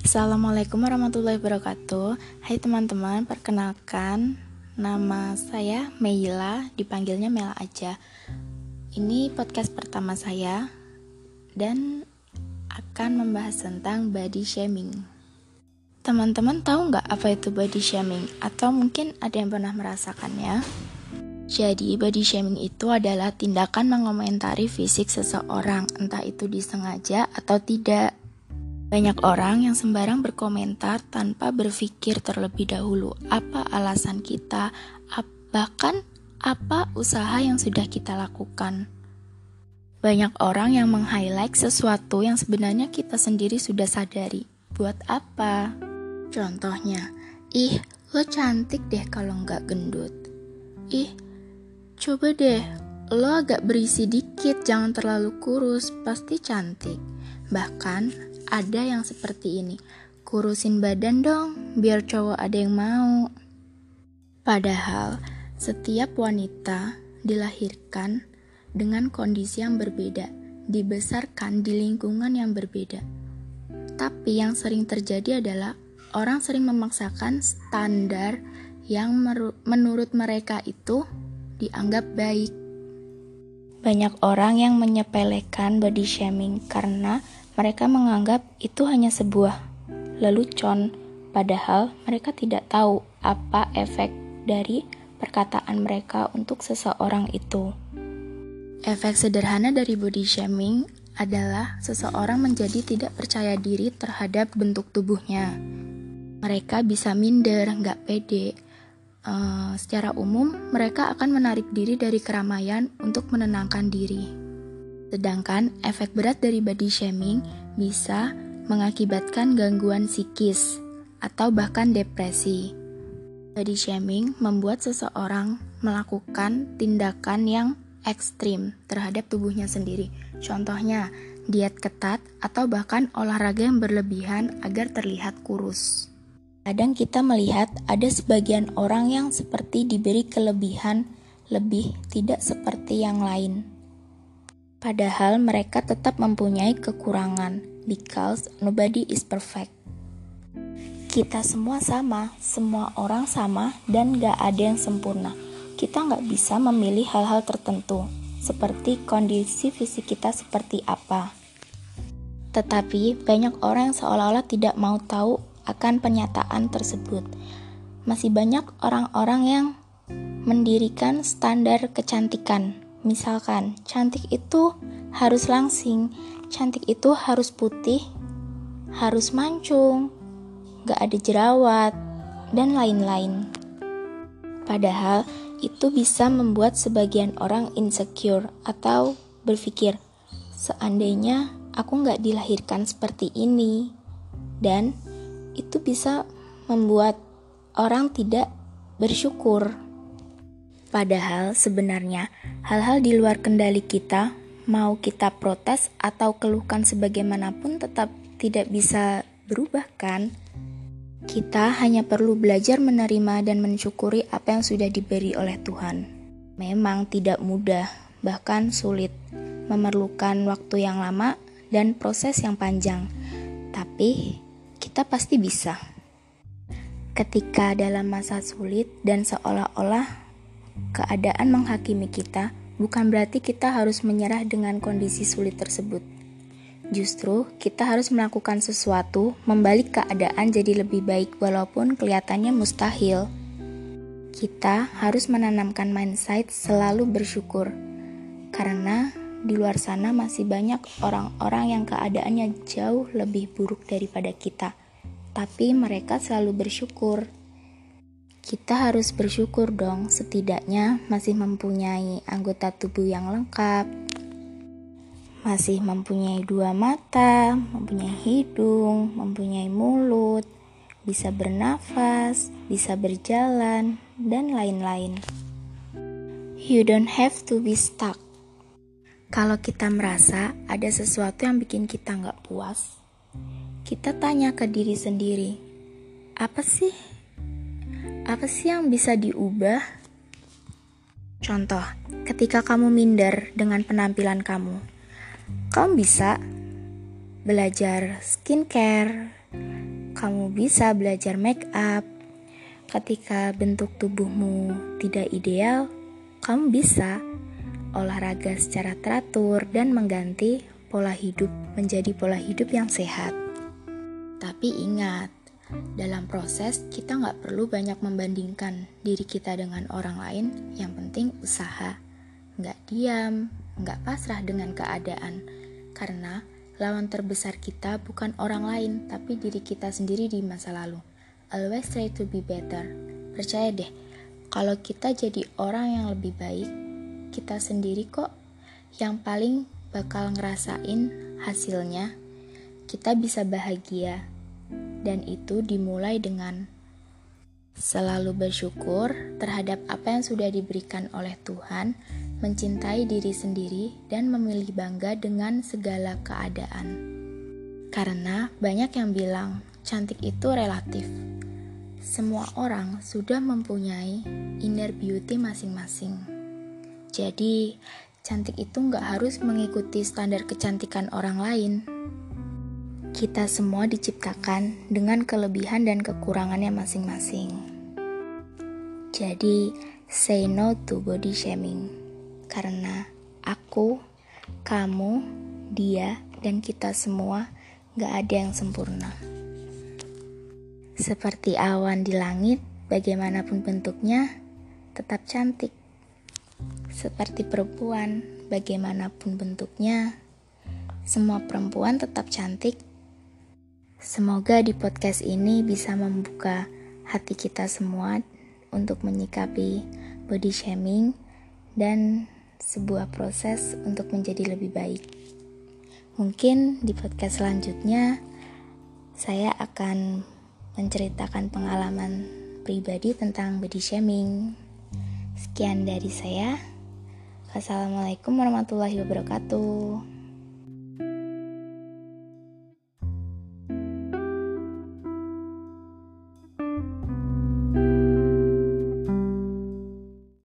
Assalamualaikum warahmatullahi wabarakatuh Hai teman-teman, perkenalkan Nama saya Meila, dipanggilnya Mela aja Ini podcast pertama saya Dan akan membahas tentang body shaming Teman-teman tahu nggak apa itu body shaming? Atau mungkin ada yang pernah merasakannya? Jadi, body shaming itu adalah tindakan mengomentari fisik seseorang, entah itu disengaja atau tidak. Banyak orang yang sembarang berkomentar tanpa berpikir terlebih dahulu apa alasan kita, bahkan apa usaha yang sudah kita lakukan. Banyak orang yang meng-highlight sesuatu yang sebenarnya kita sendiri sudah sadari. Buat apa? Contohnya, ih, lo cantik deh kalau nggak gendut. Ih, coba deh, lo agak berisi dikit, jangan terlalu kurus, pasti cantik. Bahkan, ada yang seperti ini. Kurusin badan dong, biar cowok ada yang mau. Padahal, setiap wanita dilahirkan dengan kondisi yang berbeda, dibesarkan di lingkungan yang berbeda. Tapi yang sering terjadi adalah orang sering memaksakan standar yang menurut mereka itu dianggap baik. Banyak orang yang menyepelekan body shaming karena mereka menganggap itu hanya sebuah lelucon, padahal mereka tidak tahu apa efek dari perkataan mereka untuk seseorang itu. Efek sederhana dari body shaming adalah seseorang menjadi tidak percaya diri terhadap bentuk tubuhnya. Mereka bisa minder, nggak pede. Uh, secara umum, mereka akan menarik diri dari keramaian untuk menenangkan diri. Sedangkan efek berat dari body shaming bisa mengakibatkan gangguan psikis atau bahkan depresi. Body shaming membuat seseorang melakukan tindakan yang ekstrim terhadap tubuhnya sendiri. Contohnya, diet ketat atau bahkan olahraga yang berlebihan agar terlihat kurus. Kadang kita melihat ada sebagian orang yang seperti diberi kelebihan lebih tidak seperti yang lain. Padahal mereka tetap mempunyai kekurangan, because nobody is perfect. Kita semua sama, semua orang sama, dan gak ada yang sempurna. Kita gak bisa memilih hal-hal tertentu, seperti kondisi fisik kita seperti apa. Tetapi banyak orang yang seolah-olah tidak mau tahu akan pernyataan tersebut. Masih banyak orang-orang yang mendirikan standar kecantikan Misalkan, cantik itu harus langsing, cantik itu harus putih, harus mancung, gak ada jerawat, dan lain-lain. Padahal, itu bisa membuat sebagian orang insecure atau berpikir, seandainya aku gak dilahirkan seperti ini, dan itu bisa membuat orang tidak bersyukur. Padahal sebenarnya hal-hal di luar kendali kita, mau kita protes atau keluhkan sebagaimanapun tetap tidak bisa berubah kan? Kita hanya perlu belajar menerima dan mensyukuri apa yang sudah diberi oleh Tuhan. Memang tidak mudah, bahkan sulit, memerlukan waktu yang lama dan proses yang panjang. Tapi kita pasti bisa. Ketika dalam masa sulit dan seolah-olah keadaan menghakimi kita, bukan berarti kita harus menyerah dengan kondisi sulit tersebut. Justru, kita harus melakukan sesuatu, membalik keadaan jadi lebih baik walaupun kelihatannya mustahil. Kita harus menanamkan mindset selalu bersyukur, karena di luar sana masih banyak orang-orang yang keadaannya jauh lebih buruk daripada kita, tapi mereka selalu bersyukur. Kita harus bersyukur dong, setidaknya masih mempunyai anggota tubuh yang lengkap, masih mempunyai dua mata, mempunyai hidung, mempunyai mulut, bisa bernafas, bisa berjalan, dan lain-lain. You don't have to be stuck. Kalau kita merasa ada sesuatu yang bikin kita nggak puas, kita tanya ke diri sendiri, apa sih apa sih yang bisa diubah? Contoh, ketika kamu minder dengan penampilan kamu, kamu bisa belajar skincare, kamu bisa belajar make up. Ketika bentuk tubuhmu tidak ideal, kamu bisa olahraga secara teratur dan mengganti pola hidup menjadi pola hidup yang sehat. Tapi ingat, dalam proses kita nggak perlu banyak membandingkan diri kita dengan orang lain, yang penting usaha. Nggak diam, nggak pasrah dengan keadaan, karena lawan terbesar kita bukan orang lain, tapi diri kita sendiri di masa lalu. Always try to be better. Percaya deh, kalau kita jadi orang yang lebih baik, kita sendiri kok yang paling bakal ngerasain hasilnya. Kita bisa bahagia dan itu dimulai dengan selalu bersyukur terhadap apa yang sudah diberikan oleh Tuhan, mencintai diri sendiri, dan memilih bangga dengan segala keadaan. Karena banyak yang bilang cantik itu relatif. Semua orang sudah mempunyai inner beauty masing-masing. Jadi, cantik itu nggak harus mengikuti standar kecantikan orang lain. Kita semua diciptakan dengan kelebihan dan kekurangannya masing-masing. Jadi, say no to body shaming. Karena aku, kamu, dia, dan kita semua gak ada yang sempurna. Seperti awan di langit, bagaimanapun bentuknya, tetap cantik. Seperti perempuan, bagaimanapun bentuknya, semua perempuan tetap cantik Semoga di podcast ini bisa membuka hati kita semua untuk menyikapi body shaming dan sebuah proses untuk menjadi lebih baik. Mungkin di podcast selanjutnya saya akan menceritakan pengalaman pribadi tentang body shaming. Sekian dari saya. Wassalamualaikum warahmatullahi wabarakatuh.